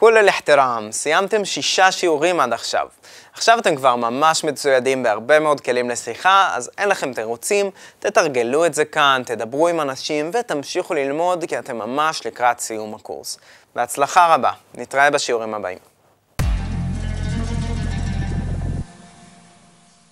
כול אל-אחתרם, סיימתם שישה שיעורים עד עכשיו. עכשיו אתם כבר ממש מצוידים בהרבה מאוד כלים לשיחה, אז אין לכם תירוצים, תתרגלו את זה כאן, תדברו עם אנשים ותמשיכו ללמוד כי אתם ממש לקראת סיום הקורס. בהצלחה רבה, נתראה בשיעורים הבאים.